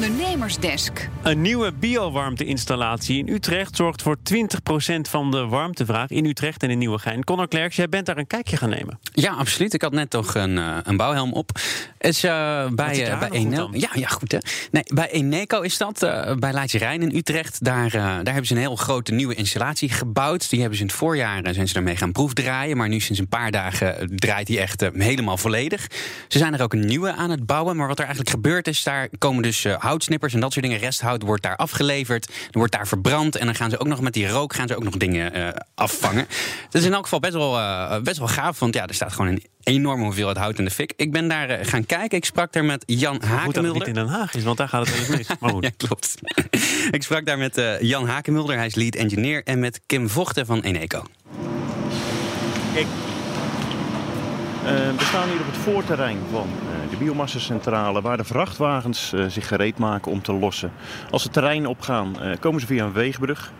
Ondernemersdesk. Een nieuwe biowarmteinstallatie in Utrecht zorgt voor 20% van de warmtevraag in Utrecht en in Nieuwegein. Conor Klerks, jij bent daar een kijkje gaan nemen. Ja, absoluut. Ik had net toch een, uh, een bouwhelm op. Is, uh, bij uh, bij Eneco. Ja, ja, goed hè. Nee, bij Eneco is dat, bij Leidse Rijn in Utrecht. Daar, daar hebben ze een heel grote nieuwe installatie gebouwd. Die hebben ze in het voorjaar zijn ze daarmee gaan proefdraaien. Maar nu sinds een paar dagen draait die echt helemaal volledig. Ze zijn er ook een nieuwe aan het bouwen. Maar wat er eigenlijk gebeurt is, daar komen dus houtsnippers en dat soort dingen. Resthout wordt daar afgeleverd. Er wordt daar verbrand. En dan gaan ze ook nog met die rook gaan ze ook nog dingen uh, afvangen. Dat is in elk geval best wel, uh, best wel gaaf. Want ja, er staat gewoon een enorme hoeveelheid hout in de fik. Ik ben daar uh, gaan kijken. Ik sprak daar met Jan Hakenmulder. Goed dat het niet in Den Haag is, want daar gaat het even mis. Maar goed. ja, klopt. ik sprak daar met Jan Hakenmulder. Hij is lead engineer. En met Kim Vochten van Eneco. Kijk, we staan hier op het voorterrein van de biomassacentrale, waar de vrachtwagens uh, zich gereed maken om te lossen. Als ze terrein opgaan, komen ze via een weegbrug.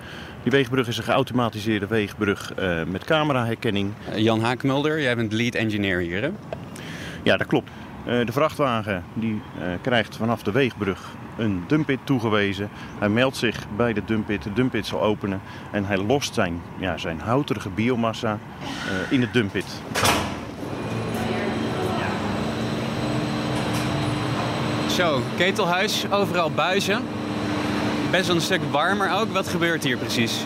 Die weegbrug is een geautomatiseerde weegbrug met cameraherkenning. Jan Haakmulder, jij bent lead engineer hier, hè? Ja, dat klopt. de vrachtwagen die, krijgt vanaf de weegbrug een dumppit toegewezen. Hij meldt zich bij de dumppit, de dumppit zal openen en hij lost zijn, ja, zijn houterige biomassa in de dumppit. Zo, ketelhuis, overal buizen. Best wel een stuk warmer ook. Wat gebeurt hier precies?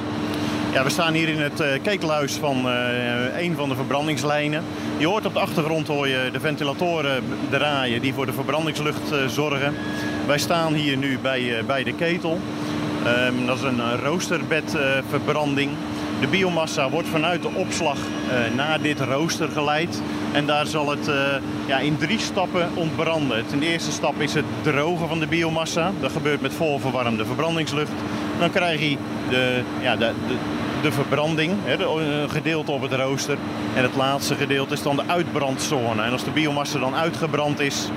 Ja, we staan hier in het uh, ketelhuis van uh, een van de verbrandingslijnen. Je hoort op de achtergrond hoor je de ventilatoren draaien die voor de verbrandingslucht uh, zorgen. Wij staan hier nu bij, bij de ketel. Um, dat is een roosterbedverbranding. De biomassa wordt vanuit de opslag uh, naar dit rooster geleid. En daar zal het uh, ja, in drie stappen ontbranden. De eerste stap is het drogen van de biomassa. Dat gebeurt met volverwarmde verbrandingslucht. Dan krijg je de, ja, de, de, de verbranding, de, een gedeelte op het rooster. En het laatste gedeelte is dan de uitbrandzone. En als de biomassa dan uitgebrand is,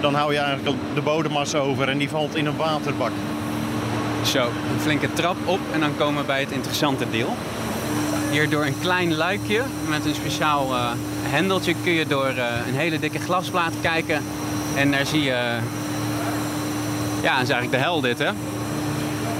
dan hou je eigenlijk de bodemmassa over en die valt in een waterbak. Zo, een flinke trap op en dan komen we bij het interessante deel. Hier door een klein luikje met een speciaal uh, hendeltje kun je door uh, een hele dikke glasplaat kijken. En daar zie je... ja, dat is eigenlijk de hel dit, hè?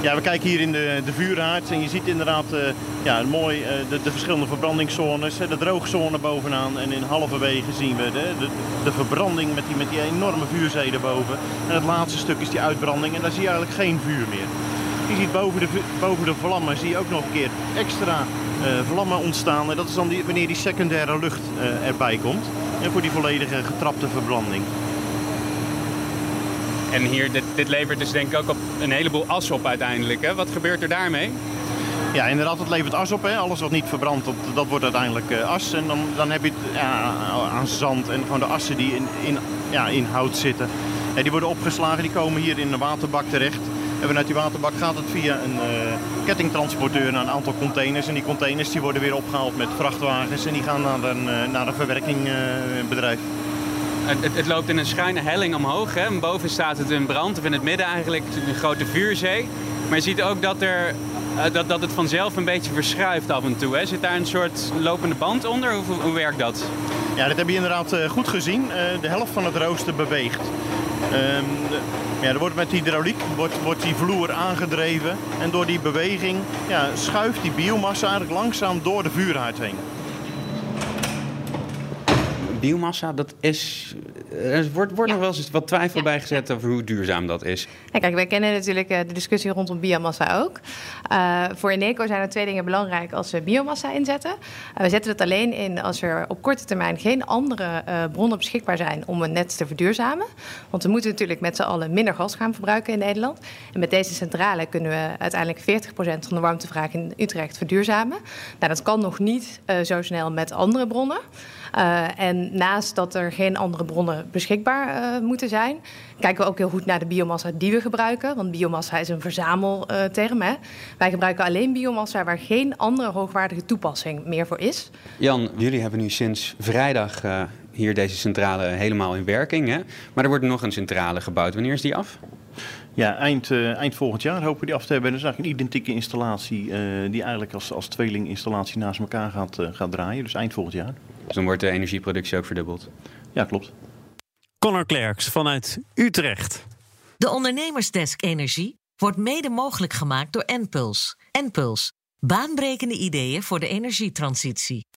Ja, we kijken hier in de, de vuurhaard en je ziet inderdaad uh, ja, mooi de, de, verschillende verbrandingszones. De droogzone bovenaan en in halverwege zien we de, de, de verbranding met die, met die enorme vuurzee erboven. En het laatste stuk is die uitbranding en daar zie je eigenlijk geen vuur meer. Je ziet boven de, boven de vlammen zie je ook nog een keer extra uh, vlammen ontstaan. En dat is dan die, wanneer die secundaire lucht uh, erbij komt. En voor die volledige getrapte verbranding. En hier, dit, dit levert dus denk ik ook op een heleboel as op uiteindelijk. Hè? Wat gebeurt er daarmee? Ja, inderdaad, het levert as op. Hè. Alles wat niet verbrandt, dat, dat wordt uiteindelijk uh, as. En dan, dan heb je het ja, aan zand en gewoon de assen die in, in, ja, in hout zitten. En die worden opgeslagen, die komen hier in de waterbak terecht. En vanuit die waterbak gaat het via een uh, kettingtransporteur naar een aantal containers. En die containers die worden weer opgehaald met vrachtwagens en die gaan naar een, uh, naar een verwerkingbedrijf. Het, het, loopt in een schuine helling omhoog. Hè? En boven staat het in brand, of in het midden eigenlijk een grote vuurzee. Maar je ziet ook dat, er, dat, dat het vanzelf een beetje verschuift af en toe. Hè? Zit daar een soort lopende band onder? Hoe, hoe werkt dat? Ja, dat heb je inderdaad goed gezien. de helft van het rooster beweegt. Um, ja, er wordt met hydrauliek wordt, wordt die vloer aangedreven. En door die beweging ja, schuift die biomassa eigenlijk langzaam door de vuurhaard heen. Biomassa, dat is. Er wordt, wordt nog wel eens wat twijfel bij gezet over hoe duurzaam dat is. Ja, kijk, wij kennen natuurlijk de discussie rondom biomassa ook. Uh, voor Eneco zijn er twee dingen belangrijk als we biomassa inzetten. Uh, we zetten het alleen in als er op korte termijn geen andere uh, bronnen beschikbaar zijn om een net te verduurzamen. Want we moeten natuurlijk met z'n allen minder gas gaan verbruiken in Nederland. En met deze centrale kunnen we uiteindelijk 40% van de warmtevraag in Utrecht verduurzamen. Nou, dat kan nog niet zo snel met andere bronnen. Uh, en naast dat er geen andere bronnen beschikbaar uh, moeten zijn, kijken we ook heel goed naar de biomassa die we gebruiken. Want biomassa is een verzamelterm. Hè. Wij gebruiken alleen biomassa waar geen andere hoogwaardige toepassing meer voor is. Jan, jullie hebben nu sinds vrijdag uh, hier deze centrale helemaal in werking. Hè? Maar er wordt nog een centrale gebouwd. Wanneer is die af? Ja, eind, uh, eind volgend jaar hopen we die af te hebben. Dat is eigenlijk een identieke installatie uh, die eigenlijk als, als tweelinginstallatie naast elkaar gaat, uh, gaat draaien. Dus eind volgend jaar. Dus dan wordt de energieproductie ook verdubbeld. Ja, klopt. Connor Klerks vanuit Utrecht. De Ondernemersdesk Energie wordt mede mogelijk gemaakt door Enpuls. Enpuls, baanbrekende ideeën voor de energietransitie.